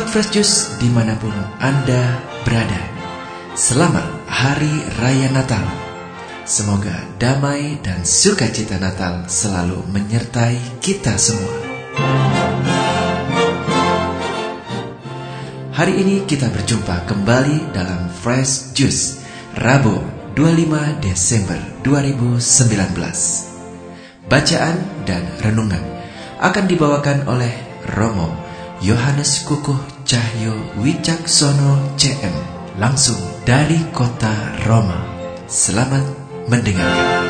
Sahabat Fresh Juice di mana pun Anda berada, selamat Hari Raya Natal. Semoga damai dan sukacita Natal selalu menyertai kita semua. Hari ini kita berjumpa kembali dalam Fresh Juice, Rabu 25 Desember 2019. Bacaan dan renungan akan dibawakan oleh Romo Yohanes Kukuh Cahyo Wicaksono CM langsung dari kota Roma. Selamat mendengarkan.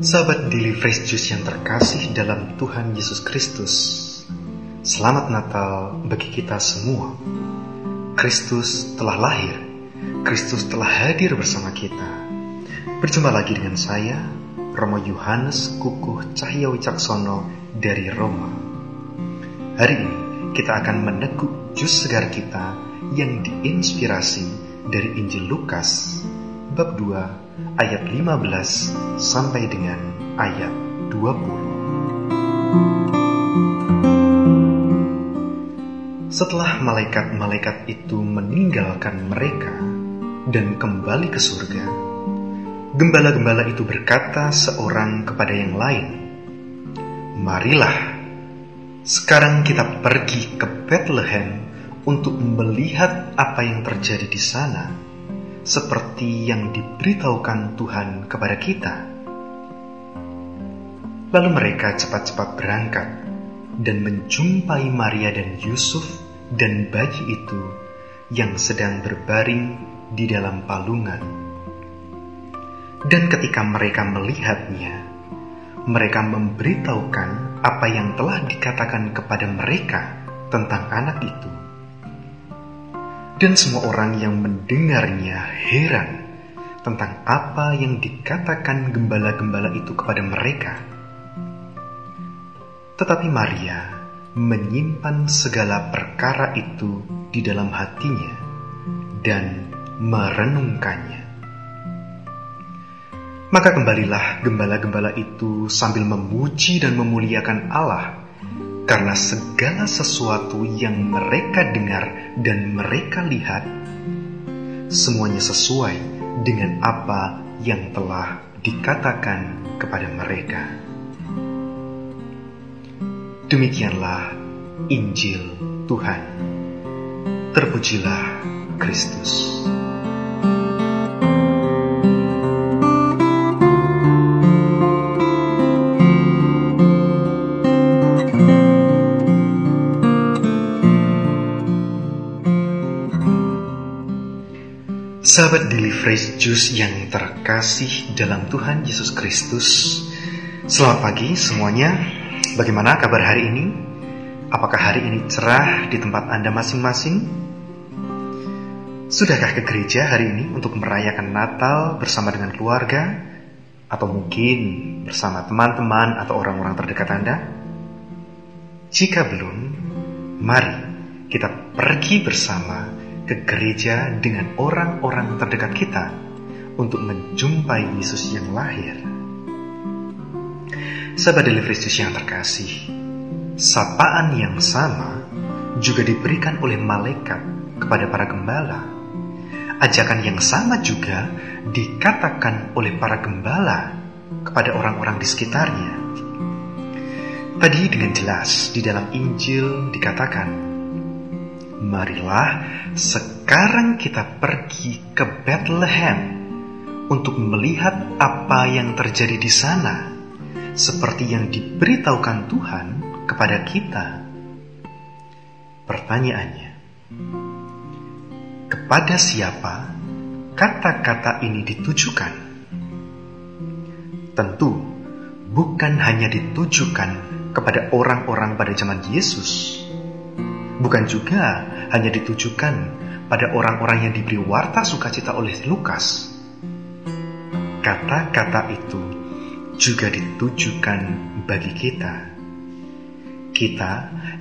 Sahabat Daily Fresh Juice yang terkasih dalam Tuhan Yesus Kristus, Selamat Natal bagi kita semua. Kristus telah lahir, Kristus telah hadir bersama kita. Berjumpa lagi dengan saya, Romo Yohanes Kukuh Cahya Wicaksono dari Roma. Hari ini kita akan meneguk jus segar kita yang diinspirasi dari Injil Lukas bab 2 ayat 15 sampai dengan ayat 20. Setelah malaikat-malaikat itu meninggalkan mereka dan kembali ke surga, gembala-gembala itu berkata seorang kepada yang lain, "Marilah, sekarang kita pergi ke Bethlehem untuk melihat apa yang terjadi di sana, seperti yang diberitahukan Tuhan kepada kita." Lalu mereka cepat-cepat berangkat dan menjumpai Maria dan Yusuf dan bayi itu yang sedang berbaring di dalam palungan. Dan ketika mereka melihatnya, mereka memberitahukan apa yang telah dikatakan kepada mereka tentang anak itu. Dan semua orang yang mendengarnya heran tentang apa yang dikatakan gembala-gembala itu kepada mereka. Tetapi Maria menyimpan segala perkara itu di dalam hatinya dan merenungkannya. Maka kembalilah gembala-gembala itu sambil memuji dan memuliakan Allah karena segala sesuatu yang mereka dengar dan mereka lihat semuanya sesuai dengan apa yang telah dikatakan kepada mereka. Demikianlah Injil Tuhan. Terpujilah Kristus. Sahabat Daily Fresh Juice yang terkasih dalam Tuhan Yesus Kristus, selamat pagi semuanya. Bagaimana kabar hari ini? Apakah hari ini cerah di tempat Anda masing-masing? Sudahkah ke gereja hari ini untuk merayakan Natal bersama dengan keluarga? Atau mungkin bersama teman-teman atau orang-orang terdekat Anda? Jika belum, mari kita pergi bersama ke gereja dengan orang-orang terdekat kita untuk menjumpai Yesus yang lahir. Sahabat Daily yang terkasih, sapaan yang sama juga diberikan oleh malaikat kepada para gembala. Ajakan yang sama juga dikatakan oleh para gembala kepada orang-orang di sekitarnya. Tadi dengan jelas di dalam Injil dikatakan, Marilah sekarang kita pergi ke Bethlehem untuk melihat apa yang terjadi di sana seperti yang diberitahukan Tuhan kepada kita? Pertanyaannya, kepada siapa kata-kata ini ditujukan? Tentu bukan hanya ditujukan kepada orang-orang pada zaman Yesus, bukan juga hanya ditujukan pada orang-orang yang diberi warta sukacita oleh Lukas. Kata-kata itu juga ditujukan bagi kita. Kita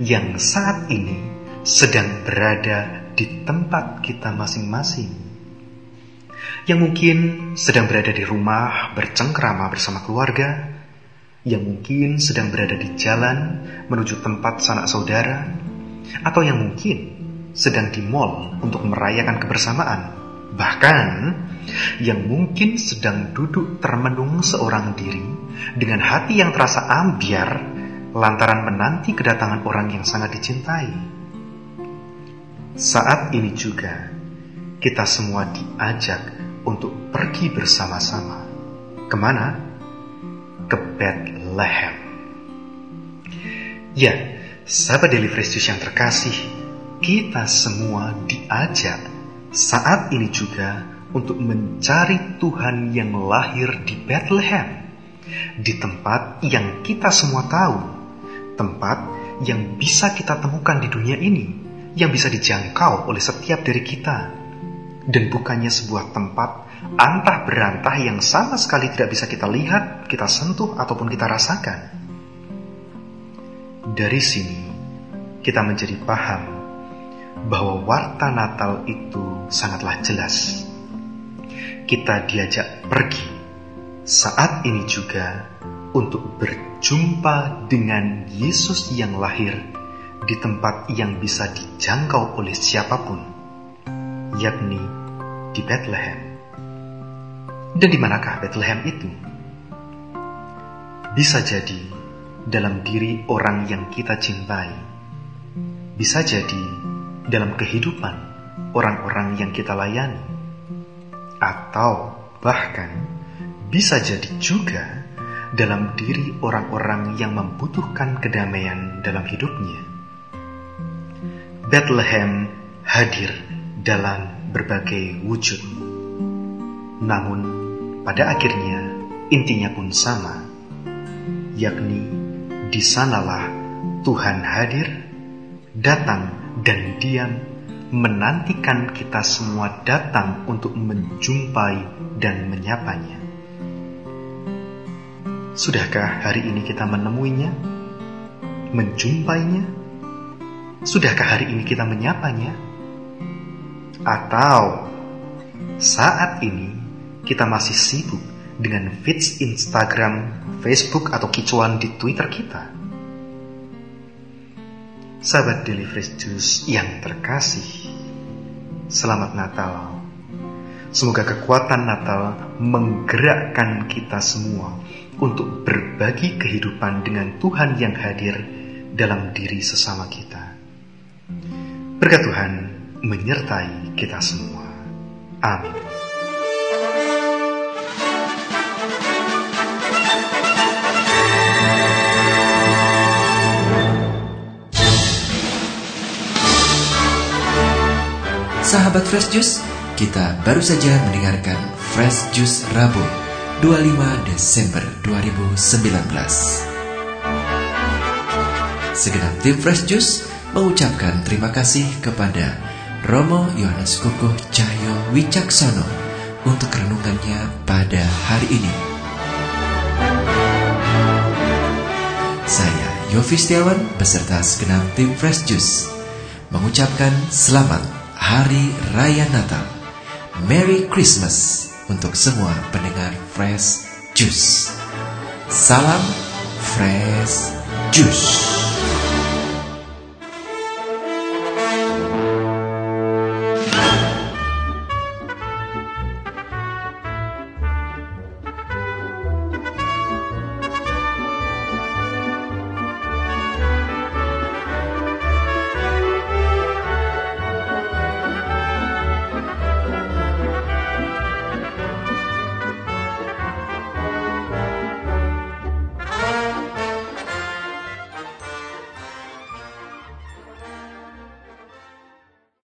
yang saat ini sedang berada di tempat kita masing-masing. Yang mungkin sedang berada di rumah bercengkrama bersama keluarga, yang mungkin sedang berada di jalan menuju tempat sanak saudara, atau yang mungkin sedang di mall untuk merayakan kebersamaan, bahkan yang mungkin sedang duduk termenung seorang diri dengan hati yang terasa ambiar lantaran menanti kedatangan orang yang sangat dicintai. Saat ini juga kita semua diajak untuk pergi bersama-sama. Ke mana? ke Bethlehem. Ya, sahabat Juice yang terkasih, kita semua diajak saat ini juga untuk mencari Tuhan yang lahir di Bethlehem, di tempat yang kita semua tahu, tempat yang bisa kita temukan di dunia ini, yang bisa dijangkau oleh setiap dari kita, dan bukannya sebuah tempat antah berantah yang sama sekali tidak bisa kita lihat, kita sentuh, ataupun kita rasakan. Dari sini, kita menjadi paham bahwa warta Natal itu sangatlah jelas. Kita diajak pergi saat ini juga untuk berjumpa dengan Yesus yang lahir di tempat yang bisa dijangkau oleh siapa pun, yakni di Bethlehem. Dan di manakah Bethlehem itu? Bisa jadi dalam diri orang yang kita cintai. Bisa jadi dalam kehidupan orang-orang yang kita layani. Atau bahkan bisa jadi juga dalam diri orang-orang yang membutuhkan kedamaian dalam hidupnya. Bethlehem hadir dalam berbagai wujud. Namun pada akhirnya, intinya pun sama, yakni di sanalah Tuhan hadir, datang dan diam, menantikan kita semua datang untuk menjumpai dan menyapanya. Sudahkah hari ini kita menemuinya? Menjumpainya? Sudahkah hari ini kita menyapanya? Atau saat ini kita masih sibuk dengan feeds Instagram, Facebook, atau kicuan di Twitter kita. Sahabat Fresh Juice yang terkasih, selamat Natal. Semoga kekuatan Natal menggerakkan kita semua untuk berbagi kehidupan dengan Tuhan yang hadir dalam diri sesama kita. Berkat Tuhan menyertai kita semua. Amin. Sahabat Fresh Juice, kita baru saja mendengarkan Fresh Juice Rabu 25 Desember 2019. Segenap tim Fresh Juice mengucapkan terima kasih kepada Romo Yohanes Kukuh Cahyo Wicaksono untuk renungannya pada hari ini. Saya Yofi Setiawan beserta segenap tim Fresh Juice mengucapkan selamat Hari Raya Natal. Merry Christmas untuk semua pendengar Fresh Juice. Salam Fresh Juice.